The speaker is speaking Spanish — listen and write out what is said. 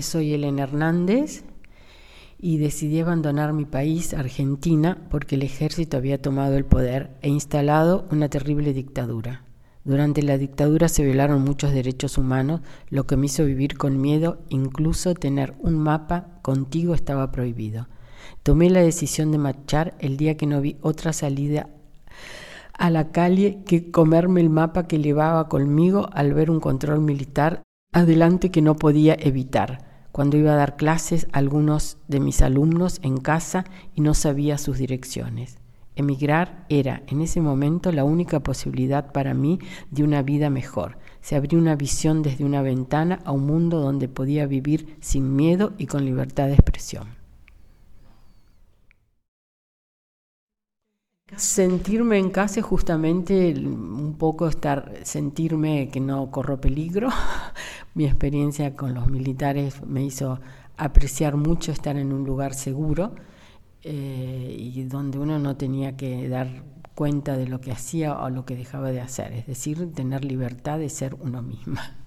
Soy Elena Hernández y decidí abandonar mi país, Argentina, porque el ejército había tomado el poder e instalado una terrible dictadura. Durante la dictadura se violaron muchos derechos humanos, lo que me hizo vivir con miedo, incluso tener un mapa contigo estaba prohibido. Tomé la decisión de marchar el día que no vi otra salida a la calle que comerme el mapa que llevaba conmigo al ver un control militar adelante que no podía evitar. Cuando iba a dar clases a algunos de mis alumnos en casa y no sabía sus direcciones. Emigrar era en ese momento la única posibilidad para mí de una vida mejor. Se abrió una visión desde una ventana a un mundo donde podía vivir sin miedo y con libertad de expresión. Sentirme en casa es justamente un poco estar, sentirme que no corro peligro. Mi experiencia con los militares me hizo apreciar mucho estar en un lugar seguro eh, y donde uno no tenía que dar cuenta de lo que hacía o lo que dejaba de hacer, es decir, tener libertad de ser uno misma.